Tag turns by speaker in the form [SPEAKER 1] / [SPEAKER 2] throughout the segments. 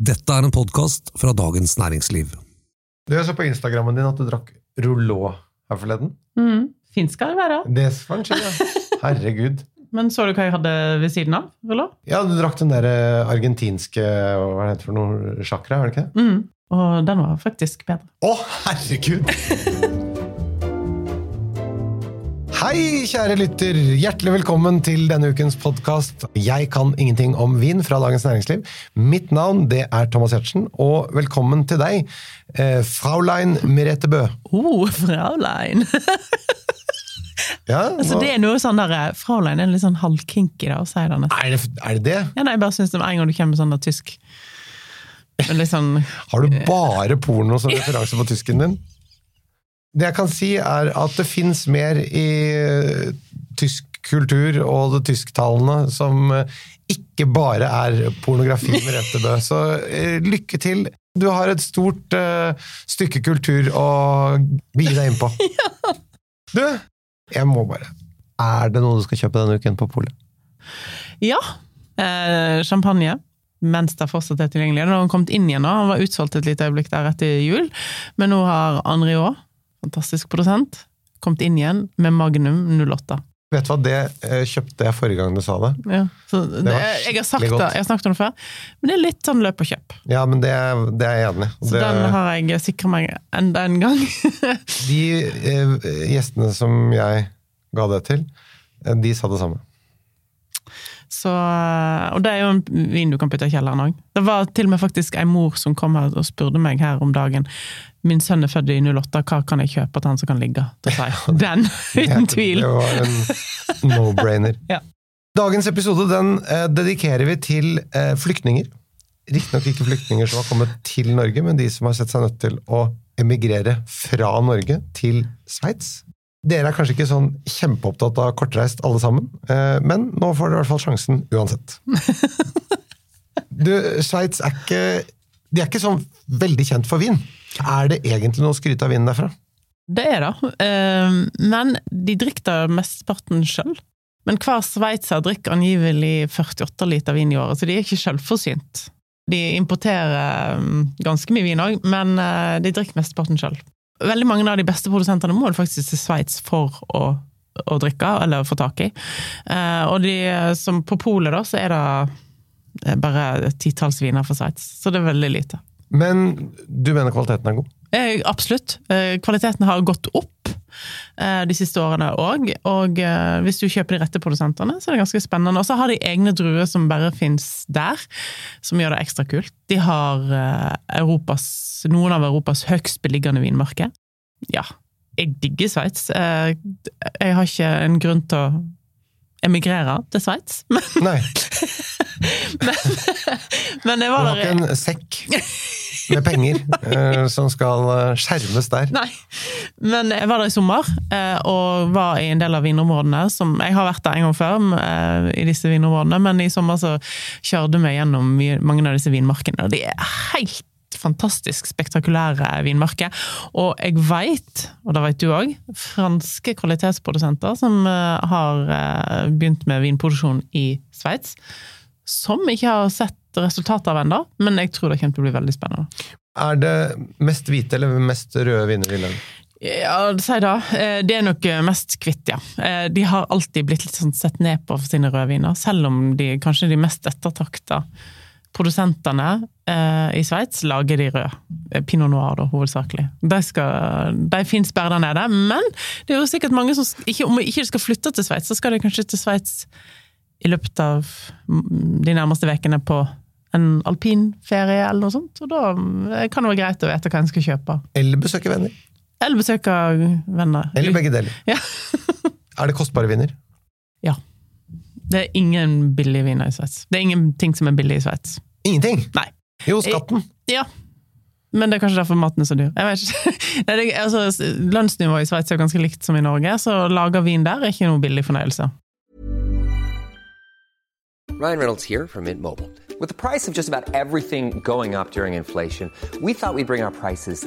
[SPEAKER 1] Dette er en podkast fra Dagens Næringsliv.
[SPEAKER 2] Du, Jeg så på Instagrammen din at du drakk Rouleau her forleden.
[SPEAKER 3] Mm. Fint skal det være.
[SPEAKER 2] Det skal en chill, ja. Herregud.
[SPEAKER 3] Men så du hva jeg hadde ved siden av? Rulla?
[SPEAKER 2] Ja, du drakk den der eh, argentinske Hva er det for noe? Chakra, er det ikke det?
[SPEAKER 3] Mm. Og den var faktisk bedre.
[SPEAKER 2] Å, herregud! Hei, kjære lytter. Hjertelig velkommen til denne ukens podkast Jeg kan ingenting om vin fra Dagens Næringsliv. Mitt navn det er Thomas Giertsen, og velkommen til deg, eh, Fraulein Merete Bø.
[SPEAKER 3] Oh, Fraulein!
[SPEAKER 2] Ja,
[SPEAKER 3] altså, det er noe sånn der, eh, Fraulein er litt sånn halvkinky da, å si det nesten.
[SPEAKER 2] er, det, er det det?
[SPEAKER 3] Ja, nei, jeg bare synes det med en gang du kommer med sånn der tysk sånn
[SPEAKER 2] Har du bare porno som referanse på tysken din? Det jeg kan si, er at det fins mer i eh, tysk kultur og det tysktalende som eh, ikke bare er pornografi med Rentebø. Så eh, lykke til! Du har et stort uh, stykke kultur å begi deg inn på. Du, jeg må bare Er det noe du skal kjøpe denne uken på polet?
[SPEAKER 3] Ja! Eh, champagne. Mens det fortsatt er tilgjengelig. Den har kommet inn igjen nå. han var utsolgt et lite øyeblikk der etter jul. Men nå har Henriot, fantastisk produsent, kommet inn igjen med Magnum 08.
[SPEAKER 2] Vet du hva, det eh, kjøpte jeg forrige gang du sa det.
[SPEAKER 3] Ja, så det,
[SPEAKER 2] var
[SPEAKER 3] jeg, har sagt
[SPEAKER 2] godt.
[SPEAKER 3] det, jeg har snakket om det før, men det er litt sånn løp og kjøp.
[SPEAKER 2] Ja, men det, det er jeg enig i.
[SPEAKER 3] Så
[SPEAKER 2] Det-
[SPEAKER 3] den har jeg sikra meg enda en gang.
[SPEAKER 2] De eh, gjestene som jeg ga det til, eh, de sa det samme.
[SPEAKER 3] Så, og det er jo en vin du kan putte i kjelleren òg. Det var til og med faktisk ei mor som kom her og spurte meg her om dagen Min sønn er født i 08, hva kan jeg kjøpe til han som kan ligge? Da sa jeg den, uten tvil.
[SPEAKER 2] Det var en no-brainer.
[SPEAKER 3] Ja.
[SPEAKER 2] Dagens episode den eh, dedikerer vi til eh, flyktninger. Riktignok ikke flyktninger som har kommet til Norge, men de som har sett seg nødt til å emigrere fra Norge til Sveits. Dere er kanskje ikke sånn kjempeopptatt av kortreist alle sammen, eh, men nå får dere i hvert fall sjansen uansett. Du, Sveits er ikke De er ikke sånn veldig kjent for vin. Er det egentlig noe å skryte av vinen derfra?
[SPEAKER 3] Det er det. Eh, Men de drikker mesteparten sjøl. Men hver sveitser drikker angivelig 48 liter vin i året, så de er ikke sjølforsynt. De importerer mm, ganske mye vin òg, men eh, de drikker mesteparten sjøl. Veldig mange av de beste produsentene må faktisk til Sveits for å, å drikke, eller få tak i. Eh, Og de som på polet, da, så er det eh, bare titalls viner fra Sveits, så det er veldig lite.
[SPEAKER 2] Men du mener kvaliteten er god?
[SPEAKER 3] Eh, absolutt. Eh, kvaliteten har gått opp eh, de siste årene òg, og hvis du kjøper de rette produsentene, så er det ganske spennende. Og så har de egne druer som bare fins der, som gjør det ekstra kult. De har Europas, noen av Europas høgst beliggende vinmarker. Ja, jeg digger Sveits. Jeg har ikke en grunn til å emigrere til Sveits, men,
[SPEAKER 2] Nei.
[SPEAKER 3] men jeg
[SPEAKER 2] Du
[SPEAKER 3] var
[SPEAKER 2] har
[SPEAKER 3] der
[SPEAKER 2] ikke en sekk med penger eh, som skal eh, skjermes der.
[SPEAKER 3] Nei, men jeg var der i sommer, eh, og var i en del av vinområdene som Jeg har vært der en gang før, i disse vinområdene, men i sommer så kjørte vi gjennom mange av disse vinmarkene, og de er helt fantastisk spektakulære vinmarker. Og jeg veit, og det vet du òg, franske kvalitetsprodusenter som eh, har eh, begynt med vinproduksjon i Sveits, som ikke har sett resultatet av ennå, men jeg tror det kommer til å bli veldig spennende.
[SPEAKER 2] Er det mest hvite eller mest røde viner i landet?
[SPEAKER 3] Ja, si det. Eh, Det er nok mest kvitt, ja. De har alltid blitt litt sånn sett ned på for sine rødviner, selv om de kanskje de mest ettertakta produsentene eh, i Sveits lager de rød. Eh, Pinot noir, da, hovedsakelig. De, skal, de fins bare der nede. Men det er jo sikkert mange som ikke, Om ikke skal flytte til Sveits, så skal de kanskje til Sveits i løpet av mm, de nærmeste ukene på en alpinferie eller noe sånt. Og da eh, kan det være greit å vite hva en skal kjøpe.
[SPEAKER 2] Eller besøke venner?
[SPEAKER 3] Eller besøke venner.
[SPEAKER 2] Eller begge deler?
[SPEAKER 3] Ja.
[SPEAKER 2] er det kostbare viner?
[SPEAKER 3] Ja. Det er ingen billige viner i Sveits. Det er ingenting som er billig i Sveits.
[SPEAKER 2] Ingenting?
[SPEAKER 3] Nei.
[SPEAKER 2] Jo, skatten.
[SPEAKER 3] Ja. Men det er kanskje derfor maten er så dyr. Jeg vet ikke. Nei, det, altså, lønnsnivået i Sveits er ganske likt som i Norge, så å lage vin der er ikke noe billig fornøyelse.
[SPEAKER 4] Ryan Reynolds her fra Mint Mobile. With the price alt som går opp up during inflation, vi vi skulle bringe prices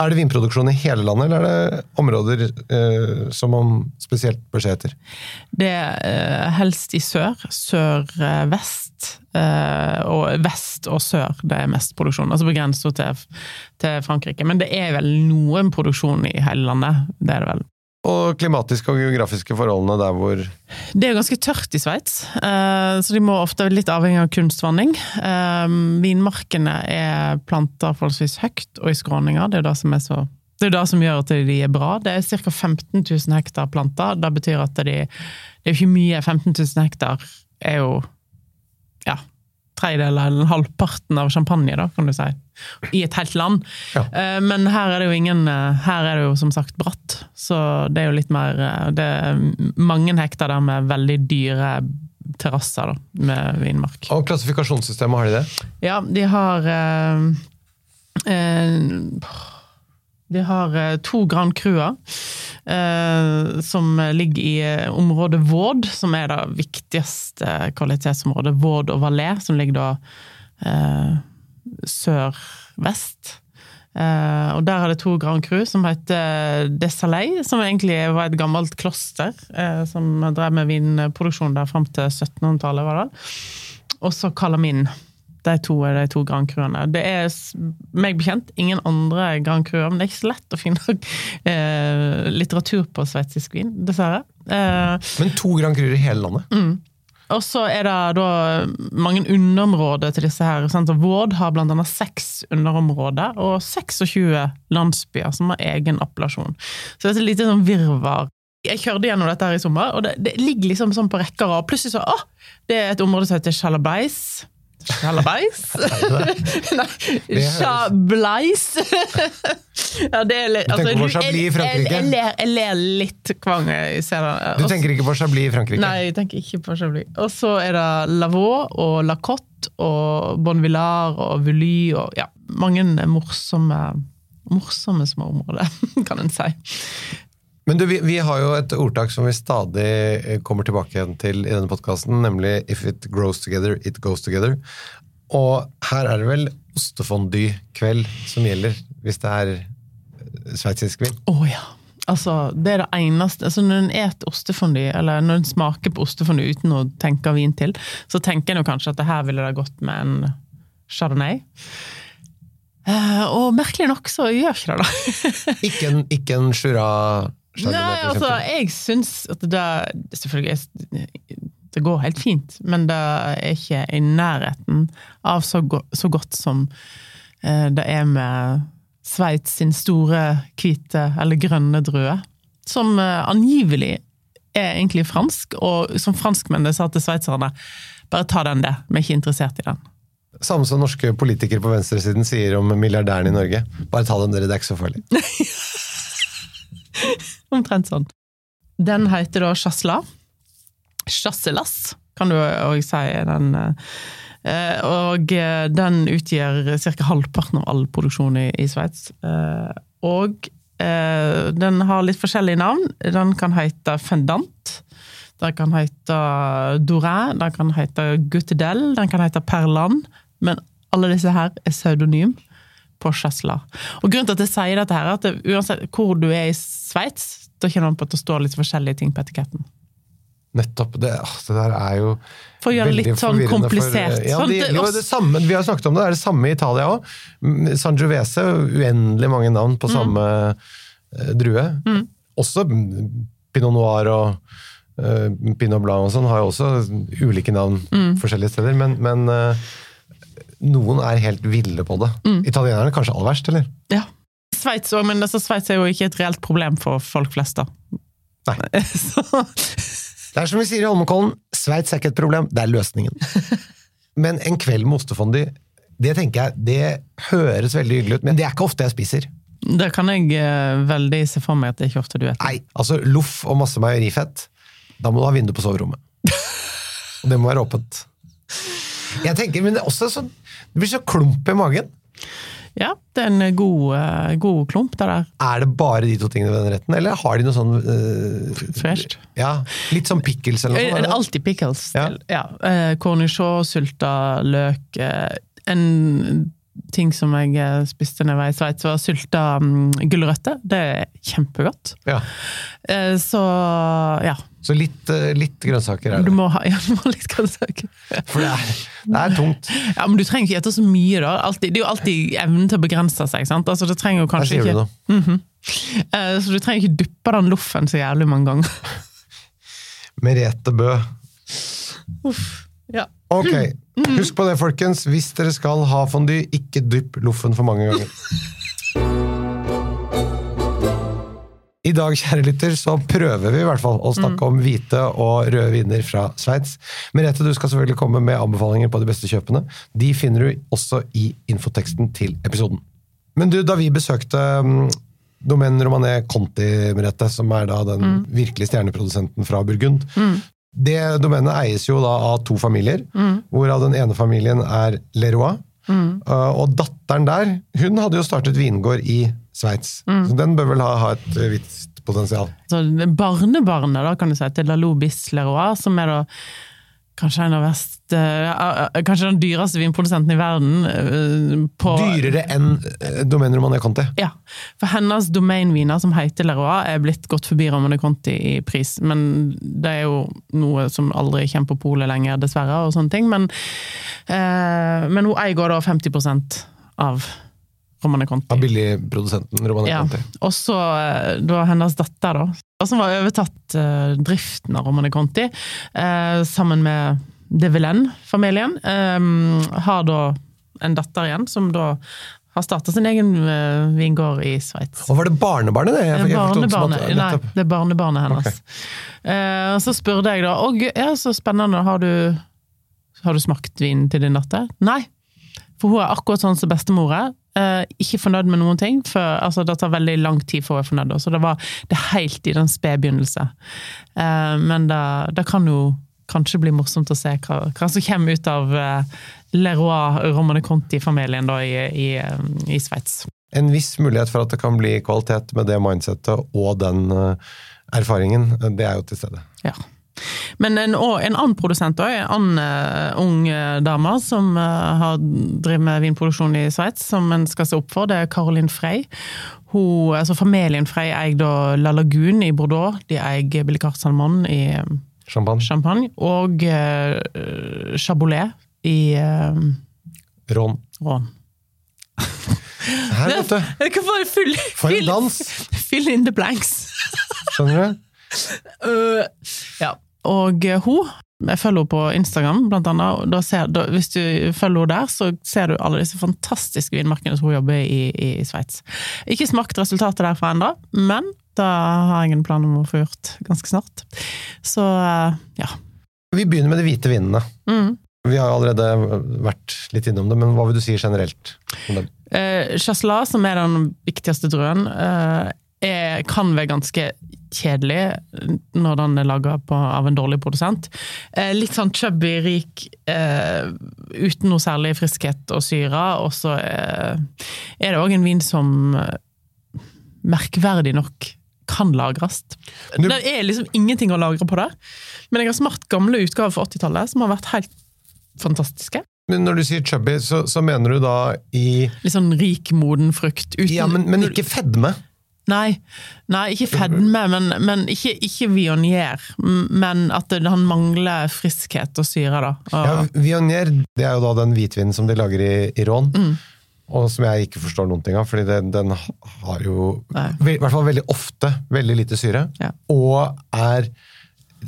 [SPEAKER 2] Er det vinproduksjon i hele landet, eller er det områder eh, som man spesielt bør se etter?
[SPEAKER 3] Det er eh, helst i sør, sør-vest, eh, og vest og sør det er mest produksjon. Altså på grensa til, til Frankrike. Men det er vel noen produksjon i hele landet, det er det vel.
[SPEAKER 2] Og klimatiske og geografiske forholdene der hvor
[SPEAKER 3] Det er jo ganske tørt i Sveits, eh, så de må ofte være litt avhengig av kunstvanning. Eh, Vinmarkene er planta forholdsvis høyt og i skråninger. Det er jo det som, så, det er det som gjør at de er bra. Det er ca. 15 000 hektar planter. Det betyr at de, det er ikke mye. 15 000 hektar er jo ja, tredjedel eller halvparten av champagne, da, kan du si. I et helt land.
[SPEAKER 2] Ja.
[SPEAKER 3] Eh, Men her er det jo ingen eh, Her er det jo som sagt bratt, så det er jo litt mer eh, Det er mange hektar der med veldig dyre terrasser, da, med vinmark.
[SPEAKER 2] Og klassifikasjonssystemet, har de det?
[SPEAKER 3] Ja, de har eh, eh, De har to Grand Crua eh, som ligger i området Vård, som er det viktigste kvalitetsområdet. Vård og Valais, som ligger da sør-vest. Eh, og der er det to Grand Cru som heter Desalei, som egentlig var et gammelt kloster Uh, som drev med vinproduksjon der fram til 1700-tallet, var det. Og så Calamin. De to er de to Grand Cruene. Det er meg bekjent ingen andre Grand Cruer, men det er ikke så lett å finne uh, litteratur på sveitsisk vin, dessverre. Eh,
[SPEAKER 2] Men to Grand Cruer i hele landet?
[SPEAKER 3] Og så er det da mange underområder til disse her. Sant? Vård har blant annet seks underområder, og 26 landsbyer som har egen appellasjon. Så det er et lite sånn virvar. Jeg kjørte gjennom dette her i sommer, og det, det ligger liksom sånn på rekker og Plutselig så, å, det er et område som heter Chalabais. Chalabais? Nei, Chablais. ja, det er litt,
[SPEAKER 2] Du tenker på Chablis i Frankrike?
[SPEAKER 3] jeg, ler, jeg ler litt kvang.
[SPEAKER 2] Du tenker ikke på Chablis i Frankrike?
[SPEAKER 3] Nei, jeg tenker ikke på Chablis. Og så er det Lavaux og Lacotte og Bonvillard og Vully og ja, mange morsomme, morsomme små områder, kan en si.
[SPEAKER 2] Men du, vi, vi har jo et ordtak som vi stadig eh, kommer tilbake igjen til i denne podkasten, nemlig 'if it grows together, it goes together'. Og her er det vel ostefondue-kveld som gjelder, hvis det er eh, sveitsisk vin?
[SPEAKER 3] Å ja. Altså, det er det eneste altså Når en et ostefondy, eller når en smaker på ostefondy uten å tenke vin til, så tenker en jo kanskje at det her ville det gått med en chardonnay. Uh, og merkelig nok så gjør ikke det det.
[SPEAKER 2] Ikke en, ikke en
[SPEAKER 3] Nei, altså, jeg syns at det Selvfølgelig, det går helt fint, men det er ikke i nærheten av så, go så godt som eh, det er med Sveits sin store hvite eller grønne drue, som eh, angivelig er egentlig fransk, og som franskmennene sa til sveitserne bare ta den, det, vi er ikke interessert i den.
[SPEAKER 2] Samme som norske politikere på venstresiden sier om milliardærene i Norge. Bare ta dem, dere, det er ikke så farlig.
[SPEAKER 3] Omtrent sånn. Den heter da Sjasla. Chasselas, kan du òg si. Den, eh, og eh, den utgjør ca. halvparten av all produksjon i, i Sveits. Eh, og den har litt forskjellige navn. Den kan hete Fendant. Den kan hete Doré, den kan hete Guttedel, den kan hete Perland. Men alle disse her er pseudonym på Chasselas. Og grunnen til at jeg sier dette, her, er at det, uansett hvor du er i Sveits, da kjenner man på at det står litt forskjellige ting på etiketten.
[SPEAKER 2] Nettopp. Det, åh, det der er jo
[SPEAKER 3] For å gjøre det litt sånn
[SPEAKER 2] komplisert. for- ja,
[SPEAKER 3] Sånn
[SPEAKER 2] det
[SPEAKER 3] at
[SPEAKER 2] jo det samme, vi har snakket om det, det er det samme i Italia òg. Sangiovese, uendelig mange navn
[SPEAKER 3] Mm.
[SPEAKER 2] på samme mm. drue. Også mm, Pinot Noir og eh, Pinot Blanc og sånn har jo også ulike navn
[SPEAKER 3] Mm.
[SPEAKER 2] forskjellige steder, men, men eh, noen er helt ville på det.
[SPEAKER 3] Mm.
[SPEAKER 2] Italienerne er kanskje aller verst, eller?
[SPEAKER 3] Ja. Sveits men altså, Sveits er jo ikke et reelt problem for folk flest, da.
[SPEAKER 2] Nei. Det er som vi sier i Holmenkollen, Sveits er ikke et problem, det er løsningen. Men en kveld med ostefondy, det tenker jeg, det høres veldig hyggelig ut, men det er ikke ofte jeg spiser.
[SPEAKER 3] Det kan jeg eh, veldig se for meg at det er ikke ofte du vet.
[SPEAKER 2] Nei, altså loff og masse meierifett. Da må du ha vindu på soverommet. Og det må være åpent. Jeg tenker, men det, er også sånn, det blir så klump i magen.
[SPEAKER 3] Ja, det er en god, eh, god klump, det der.
[SPEAKER 2] Er det bare de to tingene ved den retten, eller har de noe sånn uh,
[SPEAKER 3] Fresht.
[SPEAKER 2] Ja, Litt sånn pickles eller noe sånt?
[SPEAKER 3] det
[SPEAKER 2] er
[SPEAKER 3] alltid pickles
[SPEAKER 2] Ja.
[SPEAKER 3] Ja. Eh, Cornichon, sylta løk. eh, En ting som jeg eh, spiste når jeg var i Sveits, var sylta um, gulrøtter. Det er kjempegodt.
[SPEAKER 2] Ja.
[SPEAKER 3] Eh, så ja.
[SPEAKER 2] Så litt, eh, litt grønnsaker er
[SPEAKER 3] Du må ha, ja, du må ha litt grønnsaker.
[SPEAKER 2] For det er, det er tungt.
[SPEAKER 3] Ja, men du trenger ikke spise så mye, da. Altid, det er jo alltid evnen til å begrense seg. sant? Altså, det trenger jo
[SPEAKER 2] Der
[SPEAKER 3] kanskje
[SPEAKER 2] sier du
[SPEAKER 3] ikke
[SPEAKER 2] noe.
[SPEAKER 3] Eh, Så du trenger ikke duppe den loffen så jævlig mange ganger.
[SPEAKER 2] Merete Bø.
[SPEAKER 3] Uff, Ja.
[SPEAKER 2] Ok, husk på det, folkens. Hvis dere skal ha fondy, ikke dypp loffen for mange ganger. I dag, kjære lytter, så prøver vi i hvert fall å snakke om hvite og røde viner fra Sveits. Merete, du skal selvfølgelig komme med anbefalinger på de beste kjøpene. De finner du også i infoteksten til episoden. Men du, da vi besøkte Domaine Romané Conti, Merete, som er da den virkelige stjerneprodusenten fra Burgund, det domenet eies jo da av to familier, hvorav den ene familien er Leroy. Mm. og datteren der, hun hadde jo startet vingård i Sveits. Så den bør vel ha, ha et uh, visst potensial.
[SPEAKER 3] Så barnebarnet da, kan du si, til Lalo Bisleroy, som er da kanskje en av vest, uh, kanskje den dyreste vinprodusenten i verden. Uh, på,
[SPEAKER 2] Dyrere enn uh, Domaine Romane Conti.
[SPEAKER 3] Ja, for hennes domainviner som heter Leroy er blitt gått forbi Romane Conti i pris, men det er jo noe som aldri kommer på polet lenger, dessverre, og sånne ting, men, eh, men hun eier da 50% av Romane Conti.
[SPEAKER 2] Av billigprodusenten Romane
[SPEAKER 3] Ja,
[SPEAKER 2] Conti.
[SPEAKER 3] og så eh, da hennes datter, da, som har overtatt eh, driften av Romane Conti, eh, sammen med De Villaine-familien, eh, har da en datter igjen, som da har starta sin egen uh, vingård i Sveits.
[SPEAKER 2] Og var det barnebarnet, det? Jeg- jeg det
[SPEAKER 3] nei, det er barnebarnet hennes. Okay. Uh, så spurte jeg da Å, ja, så spennende, har du, har du smakt vinen til din datter? Nei, for hun er akkurat sånn som bestemor er. Eh, ikke fornøyd med noen ting. For, altså, det tar veldig lang tid for å være fornøyd. Så det var det helt i den spede begynnelse. Uh, men det, det kan jo kanskje bli morsomt å se hva, hva som kommer ut av uh, Leroy Romane Conti-familien da i, i, eh, i Sveits.
[SPEAKER 2] En viss mulighet for at det kan bli kvalitet med det mindsettet og den uh, erfaringen, uh, det er jo til stede.
[SPEAKER 3] Ja. Men en, en annen produsent òg, en annen eh, ung eh, dame som eh, har driver med vinproduksjon i Sveits, som en skal se opp for, det er Caroline Frey. Hun, altså familien Frey eier da La Lagune i Bordeaux, de eier Billy Salmon i
[SPEAKER 2] Champagne.
[SPEAKER 3] Champagne, og uh, Chabolet i uh,
[SPEAKER 2] Ron.
[SPEAKER 3] Rouen.
[SPEAKER 2] Her, vet du.
[SPEAKER 3] Jeg kan det fylle,
[SPEAKER 2] For en dans!
[SPEAKER 3] Fill in the blanks!
[SPEAKER 2] Skjønner du?
[SPEAKER 3] Ja. Og eh, hun jeg følger henne på Instagram, blant annet. Da ser, da, hvis du følger henne der, så ser du alle disse fantastiske vinmarkene som hun jobber i i, i Sveits. Ikke smakt resultatet derfra ennå, men da har jeg en plan om å få gjort ganske snart. Så eh, ja.
[SPEAKER 2] Vi begynner med de hvite vinene.
[SPEAKER 3] Mm.
[SPEAKER 2] Vi har allerede vært litt innom det, men hva vil du si generelt om dem?
[SPEAKER 3] Eh, Chasselas, som er den viktigste druen, eh, er, kan være ganske kjedelig når den er laga av en dårlig produsent. Eh, litt sånn chubby, rik, eh, uten noe særlig friskhet og syre. Og så eh, er det òg en vin som eh, merkverdig nok kan lagres.
[SPEAKER 2] Du-
[SPEAKER 3] Det er liksom ingenting å lagre på det, men jeg har smart gamle utgaver fra 80-tallet som har vært helt fantastiske.
[SPEAKER 2] Men når du sier chubby, så, så mener du da i
[SPEAKER 3] Litt sånn rik, moden frukt. Uten,
[SPEAKER 2] Ja, men, men ikke fedme.
[SPEAKER 3] Nei, nei ikke fedme, men, men ikke, ikke vionier. Men at det, han mangler friskhet og syre, da. Og,
[SPEAKER 2] Ja, vionier det er jo da den hvitvinen som de lager i, i Rån.
[SPEAKER 3] Mm.
[SPEAKER 2] Og som jeg ikke forstår noen ting av, fordi den, den har jo
[SPEAKER 3] Nei.
[SPEAKER 2] i hvert fall veldig ofte veldig lite syre.
[SPEAKER 3] Ja.
[SPEAKER 2] Og er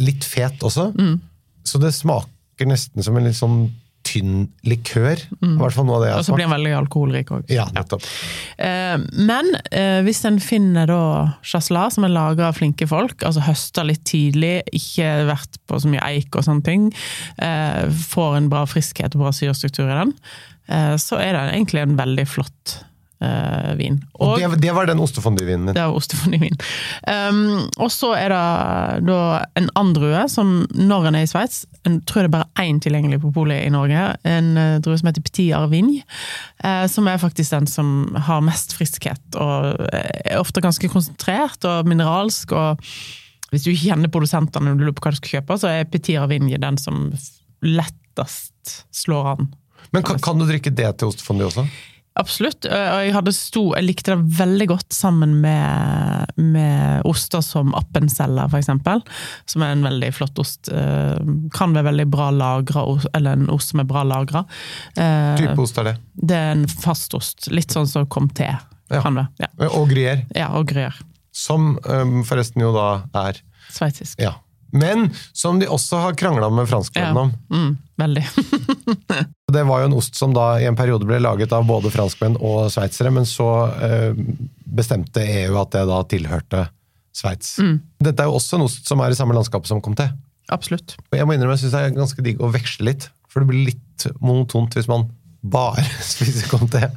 [SPEAKER 2] litt fet også.
[SPEAKER 3] Mm.
[SPEAKER 2] Så det smaker nesten som en litt sånn tynn likør. I hvert fall noe av det jeg
[SPEAKER 3] og så Mm. blir den veldig alkoholrik òg.
[SPEAKER 2] Ja, nettopp.
[SPEAKER 3] Eh, men eh, hvis en finner da chasselas som er laga av flinke folk, altså høsta litt tidlig, ikke vært på så mye eik og sånne ting, eh, får en bra friskhet og bra syrestruktur i den, så er det egentlig en veldig flott eh, vin.
[SPEAKER 2] Og det, det var den ostefondyvinen din.
[SPEAKER 3] Det var ostefondue-vin. Um, og så er det da en annen drue som når en er i Sveits Jeg tror det er bare én tilgjengelig på polet i Norge. En uh, drue som heter Petit Arvigne. Uh, som er faktisk den som har mest friskhet, og er ofte ganske konsentrert og mineralsk. og Hvis du kjenner produsentene når du lurer på hva du skal kjøpe, så er Petit Arvigne den som lettest slår an.
[SPEAKER 2] Men kan, kan du drikke det til ostefondue også?
[SPEAKER 3] Absolutt. Og jeg, sto, jeg likte det veldig godt sammen med, med oster som Appenzeller, eksempel. Som er en veldig flott ost. Eh, Kan være veldig bra lagra, eller en ost som er bra lagra.
[SPEAKER 2] Type ost er det?
[SPEAKER 3] Det er en fast ost. Litt sånn som Comté.
[SPEAKER 2] Ja.
[SPEAKER 3] Kan det. Ja.
[SPEAKER 2] Og gruyère.
[SPEAKER 3] ja, og gruyère.
[SPEAKER 2] Som forresten jo da er
[SPEAKER 3] Sveitsisk.
[SPEAKER 2] Ja. Men som de også har krangla med franskmennene om.
[SPEAKER 3] Mm, veldig.
[SPEAKER 2] Det var jo en ost som da i en periode ble laget av både franskmenn og sveitsere, men så eh, bestemte EU at det da tilhørte Sveits.
[SPEAKER 3] Mm.
[SPEAKER 2] Dette er jo også en ost som er i samme landskap som Comté.
[SPEAKER 3] Absolutt.
[SPEAKER 2] Og jeg må innrømme, jeg syns det er ganske digg å veksle litt, for det blir litt monotont hvis man bare spise conté.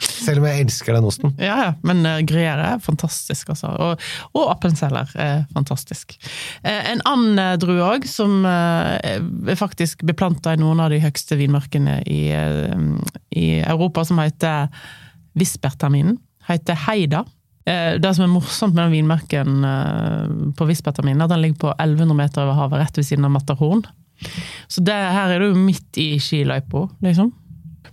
[SPEAKER 2] Selv om jeg elsker den osten.
[SPEAKER 3] Ja, ja, men uh, gruyère er fantastisk, altså. Og, og appenseller er fantastisk. Uh, en annen uh, drue òg, som uh, er faktisk beplanta i noen av de høyeste vinmarkene i, i Europa, som heter Visperterminen, heter Heida. Eh, Det som er morsomt med den vinmarken på Visperterminen, er at den ligger på 1100 meter over havet, rett ved siden av Matterhorn. Så det, her er du midt i skiløypa, liksom.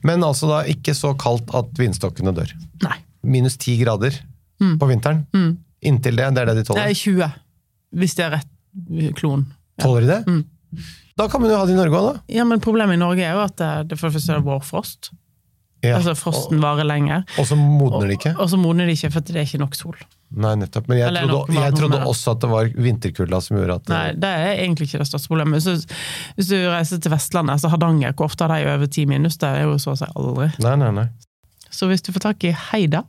[SPEAKER 2] Men altså da ikke så kaldt at vinstokkene dør.
[SPEAKER 3] Nei.
[SPEAKER 2] Minus ti grader på vinteren. Inntil det, det er det de tåler?
[SPEAKER 3] Det er 20, hvis det er rett klon.
[SPEAKER 2] Tåler de det? Da kan man jo ha det i Norge òg, da.
[SPEAKER 3] Ja, men problemet i Norge er jo at det, det for det første er vårfrost.
[SPEAKER 2] Ja.
[SPEAKER 3] Altså frosten varer lenger.
[SPEAKER 2] Og så modner de ikke.
[SPEAKER 3] Og så modner de ikke, for det er ikke nok sol.
[SPEAKER 2] Nei, nettopp. Men jeg
[SPEAKER 3] Eller
[SPEAKER 2] trodde, jeg trodde også at det var vinterkulda som gjorde at
[SPEAKER 3] Nei, det er egentlig ikke det største problemet. Så, hvis du reiser til Vestlandet, altså Hardanger, hvor ofte har de over ti minus? Det er jo så å si aldri.
[SPEAKER 2] Nei, nei, nei.
[SPEAKER 3] Så hvis du får tak i Heida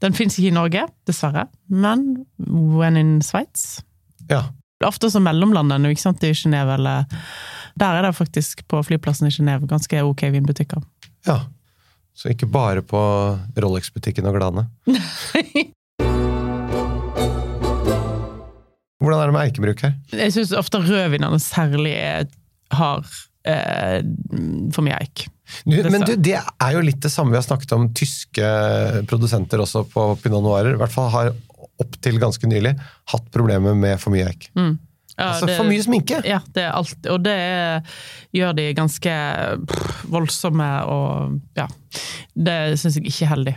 [SPEAKER 3] Den fins ikke i Norge, dessverre, men when in Sveits
[SPEAKER 2] Ja.
[SPEAKER 3] Det ofte som mellomlandene, ikke sant, i Genéve eller Der er det faktisk på flyplassen i Genéve ganske ok vinbutikker.
[SPEAKER 2] ja. Så ikke bare på Rolex-butikken og Glane. Hvordan er det med eikebruk her?
[SPEAKER 3] Jeg syns ofte rødvinene særlig har eh, for mye eik.
[SPEAKER 2] Du, men du, det er jo litt det samme vi har snakket om tyske produsenter også på Pinot Noirer. I hvert fall har opp til ganske nylig hatt problemer med for mye eik.
[SPEAKER 3] Ja,
[SPEAKER 2] altså
[SPEAKER 3] det-
[SPEAKER 2] for mye sminke!
[SPEAKER 3] Ja, det er alt, og det er, gjør de ganske pff, voldsomme og ja. Det syns jeg ikke er heldig.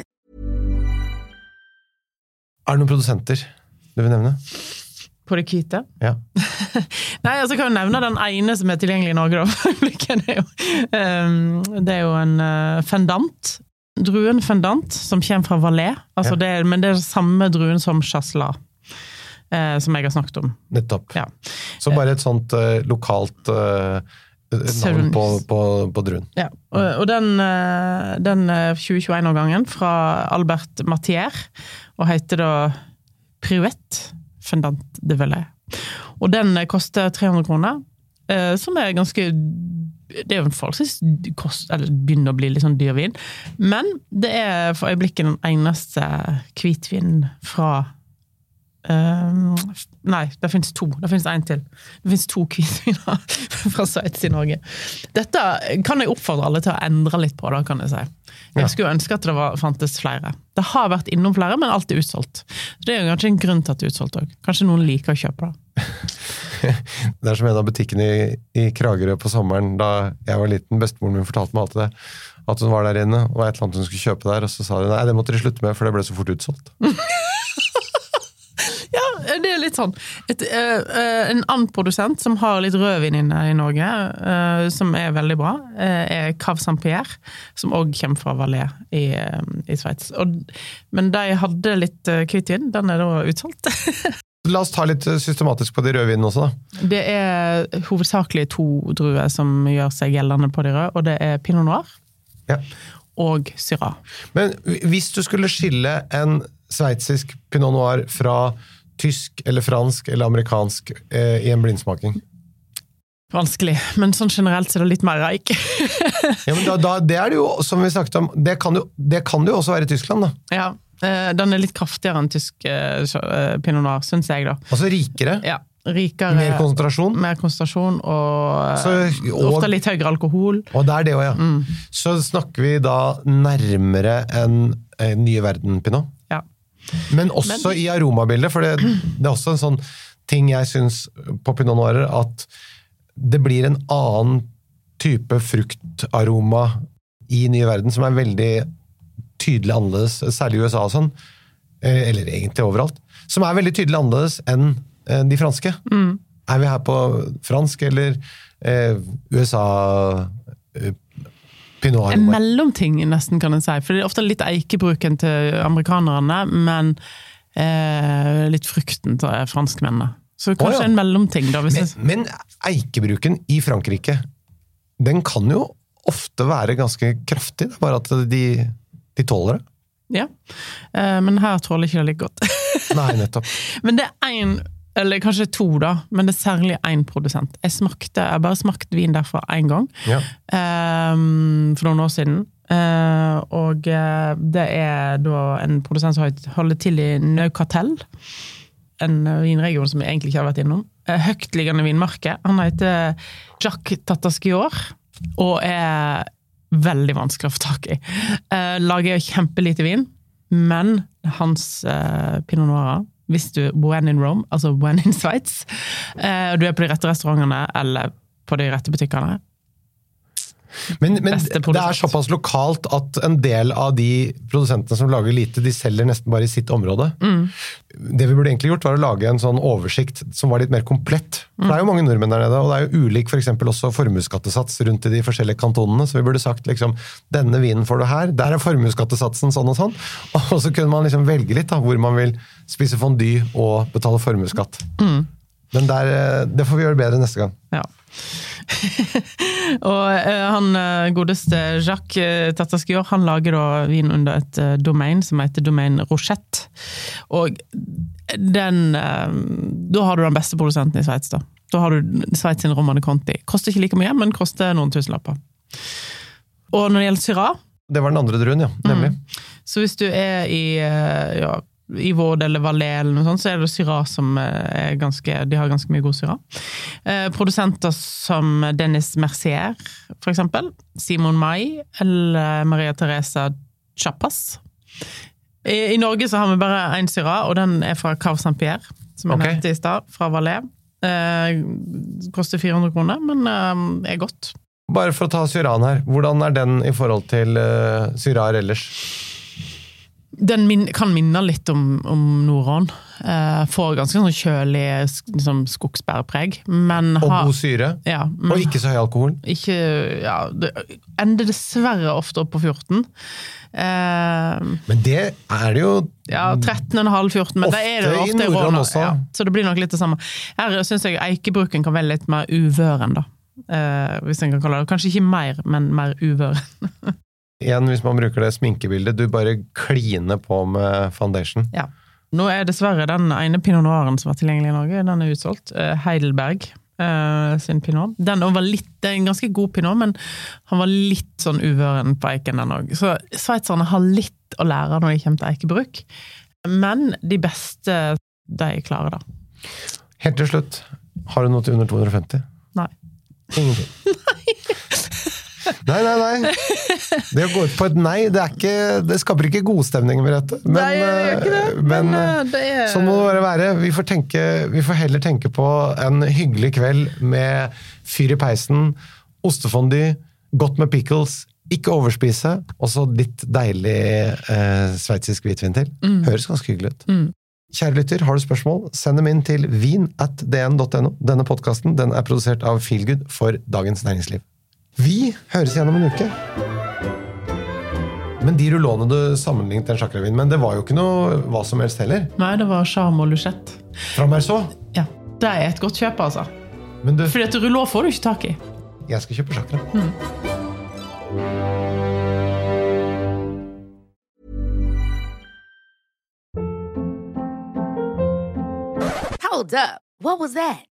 [SPEAKER 2] Er det noen produsenter du vil nevne?
[SPEAKER 3] På det hvite.
[SPEAKER 2] Ja.
[SPEAKER 3] Nei, altså kan jeg nevne den ene som er tilgjengelig i Norge, da. Det er jo, ehm, det er jo en eh, fendant. Druen fendant, som kommer fra Valais. Altså
[SPEAKER 2] Ja.
[SPEAKER 3] det er, men det er den samme druen som chasselas, eh, som jeg har snakket om.
[SPEAKER 2] Nettopp.
[SPEAKER 3] Ja.
[SPEAKER 2] Så bare et sånt eh, lokalt eh, navn på, på, på druen.
[SPEAKER 3] Ja, og, og den, eh, den eh, 2021-årgangen fra Albert Mathier, og heter da Privet Fendant de Velay. Og den eh, koster 300 kroner, eh, som er ganske Det er jo en forholdsvis kost, eller begynner å bli litt sånn dyr vin, men det er for øyeblikket den eneste hvitvinen fra Ehm, nei, det finnes to. Det finnes én til. Det finnes to kvinner fra Sveits i Norge. Dette kan jeg oppfordre alle til å endre litt på, da, kan jeg si. Jeg skulle ønske at det var, fantes flere. Det har vært innom flere, men alt er utsolgt. Det er jo kanskje en grunn til at det er utsolgt òg. Kanskje noen liker å kjøpe det.
[SPEAKER 2] Det er som en av butikkene i, i Kragerø på sommeren da jeg var liten. Bestemoren min fortalte meg alltid det. At hun var der inne og et eller annet hun skulle kjøpe der, og så sa de nei, det måtte de slutte med, for det ble så fort utsolgt.
[SPEAKER 3] Ja, det er litt sånn. Et, eh, eh, en annen produsent som har litt rødvin inne i Norge, uh, som er veldig bra, uh, er Cave Saint-Pierre, som òg kommer fra Valais i, eh, i Sveits. Men de hadde litt eh, hvitvin, den er da utsolgt.
[SPEAKER 2] La oss ta litt systematisk på de rødvinene også, da.
[SPEAKER 3] Det er hovedsakelig to druer som gjør seg gjeldende på de røde, og det er pinot noir
[SPEAKER 2] Ja.
[SPEAKER 3] og syrah.
[SPEAKER 2] Men hvis du skulle skille en sveitsisk pinot noir fra tysk eller fransk eller amerikansk eh, i en blindsmaking
[SPEAKER 3] Vanskelig, men sånn generelt så er det litt mer reik.
[SPEAKER 2] ja, men da, da, Det er det jo, som vi snakket om, det kan jo, det kan jo også være i Tyskland. da.
[SPEAKER 3] ja, eh, den er litt kraftigere enn tysk eh, eh, pinot noir, syns jeg, da.
[SPEAKER 2] Altså rikere,
[SPEAKER 3] Ja, rikere
[SPEAKER 2] mer konsentrasjon.
[SPEAKER 3] mer konsentrasjon og,
[SPEAKER 2] Så- og-
[SPEAKER 3] ofte litt høyere alkohol.
[SPEAKER 2] Og det er det òg, ja. Så snakker vi da nærmere enn en nye verden-pinot. Men også i aromabildet, for det, det er også en sånn ting jeg syns på pinot noirer, at det blir en annen type fruktaroma i nye verden som er veldig tydelig annerledes, særlig i USA og sånn, eh, eller egentlig overalt, som er veldig tydelig annerledes enn eh, de franske. Er vi her på fransk eller eh, USA eh, pinot
[SPEAKER 3] En mellomting, nesten, kan en si. For det er ofte litt eikebruken til amerikanerne, men eh, litt frukten til franskmennene. Så kanskje
[SPEAKER 2] ja.
[SPEAKER 3] en mellomting, da.
[SPEAKER 2] Men,
[SPEAKER 3] jeg,
[SPEAKER 2] men eikebruken i Frankrike, den kan jo ofte være ganske kraftig. Det er bare at de, de tåler det.
[SPEAKER 3] ja. Eh, men her tåler ikke det like godt.
[SPEAKER 2] Nei, nettopp.
[SPEAKER 3] Men det er én, eller kanskje to, da, men det er særlig én produsent. Jeg smakte, jeg bare smakt vin derfra én gang,
[SPEAKER 2] Ja.
[SPEAKER 3] um, for noen år siden. Uh, og eh, det er da en produsent som holder til i Naukatell. En vinregion som jeg egentlig ikke har vært innom. Eh, Høytliggende vinmarke. Han heter Jacques Tatasquior, og er veldig vanskelig å få tak i. Uh, lager kjempelite vin, men hans uh, pinot noirer hvis du when in Rome, altså when in Sveits, eh, og du er på de rette restaurantene eller på de rette butikkene,
[SPEAKER 2] Men, men det er såpass lokalt at en del av de produsentene som lager lite, de selger nesten bare i sitt område.
[SPEAKER 3] Mm.
[SPEAKER 2] Det vi burde egentlig gjort, var å lage en sånn oversikt som var litt mer komplett. For Det er jo mange nordmenn der nede, og det er jo ulik for også formuesskattesats rundt i de forskjellige kantonene. Så vi burde sagt liksom denne vinen får du her, der er formuesskattesatsen sånn og sånn. Og så kunne man liksom velge litt da, hvor man vil spise fondue og betale formuesskatt.
[SPEAKER 3] Mm.
[SPEAKER 2] Men der, eh, det får vi gjøre bedre neste gang.
[SPEAKER 3] Ja. og uh, han eh, godeste Jacques Tatasquior, han lager da vin under et uh, domain som heter Domain Rochette. Og den uh, Da har du den beste produsenten i Sveits, da. Da har du Sveits sin Romane Conti. Koster ikke like mye, men koster noen tusenlapper. Og når det gjelder Syrah,
[SPEAKER 2] Det var den andre druen, ja. Nemlig.
[SPEAKER 3] så hvis du er i ja, i Vård eller Valais eller noe sånt, så er det Syrah som eh, er ganske De har ganske mye god Syrah. Eh, produsenter som Dennis Mercier, for eksempel. Simon Mai eller Maria Teresa Chappas. I, I Norge så har vi bare én Syrah, og den er fra Cave Saint-Pierre, som jeg
[SPEAKER 2] okay.
[SPEAKER 3] nevnte i stad, fra Valais. Eh, koster 400 kroner, men eh, er godt.
[SPEAKER 2] Bare for å ta Syran her, hvordan er den i forhold til uh, syrar ellers?
[SPEAKER 3] Den min, kan minne litt om, om Noron. Eh, får ganske sånn kjølig liksom, skogsbærpreg, men
[SPEAKER 2] Og
[SPEAKER 3] har
[SPEAKER 2] god syre,
[SPEAKER 3] ja, men
[SPEAKER 2] og ikke så høy alkohol.
[SPEAKER 3] ikke ja, Det ender dessverre ofte opp på 14. Eh,
[SPEAKER 2] Men det er det jo
[SPEAKER 3] ja, 13,5-14, men det er det
[SPEAKER 2] Ofte i Nordland også.
[SPEAKER 3] Ja, så det blir nok litt det samme. Her syns jeg eikebruken kan være litt mer uvøren, da. eh, hvis en kan kalle det Kanskje ikke mer, men mer uvør.
[SPEAKER 2] Igjen, hvis man bruker det sminkebildet, du bare kliner på med foundation.
[SPEAKER 3] ja. Nå er dessverre den ene pinot noiren som er tilgjengelig i Norge, den er utsolgt. Eh, Heidelberg eh, sin pinot. Den var litt, det er en ganske god pinot, men han var litt sånn uvøren på eiken, den òg. Så sveitserne har litt å lære når det kommer til eikebruk. Men de beste, de klarer det.
[SPEAKER 2] Helt til slutt, har du noe til under 250?
[SPEAKER 3] Nei.
[SPEAKER 2] Ingenting. Nei, nei, nei. nei. Det å gå ut på et nei, det, er ikke, det skaper ikke godstemning, Merete. Men,
[SPEAKER 3] Nei, jeg gjør ikke det,
[SPEAKER 2] eh, men,
[SPEAKER 3] men,
[SPEAKER 2] eh,
[SPEAKER 3] eh, det er-
[SPEAKER 2] sånn må det bare være. Vi får, tenke, vi får heller tenke på en hyggelig kveld med fyr i peisen, ostefondy, godt med pickles, ikke overspise, og så litt deilig eh, sveitsisk hvitvin til.
[SPEAKER 3] Mm.
[SPEAKER 2] Høres ganske hyggelig ut. Kjære lytter, har du spørsmål, send dem inn til vin at dn.no. Denne podkasten den er produsert av Feelgood for Dagens Næringsliv. Vi høres igjen om en uke. Men de rullåene du sammenlignet den sjakkrevyen med, det var jo ikke noe hva som helst heller.
[SPEAKER 3] Nei, det var Charme og Luchette.
[SPEAKER 2] Fra Merceau.
[SPEAKER 3] Ja. Det er et godt kjøp, altså.
[SPEAKER 2] Men du,
[SPEAKER 3] Fordi at Rouleau får du ikke tak i.
[SPEAKER 2] jeg skal kjøpe sjakra.
[SPEAKER 5] Hold up. What was that?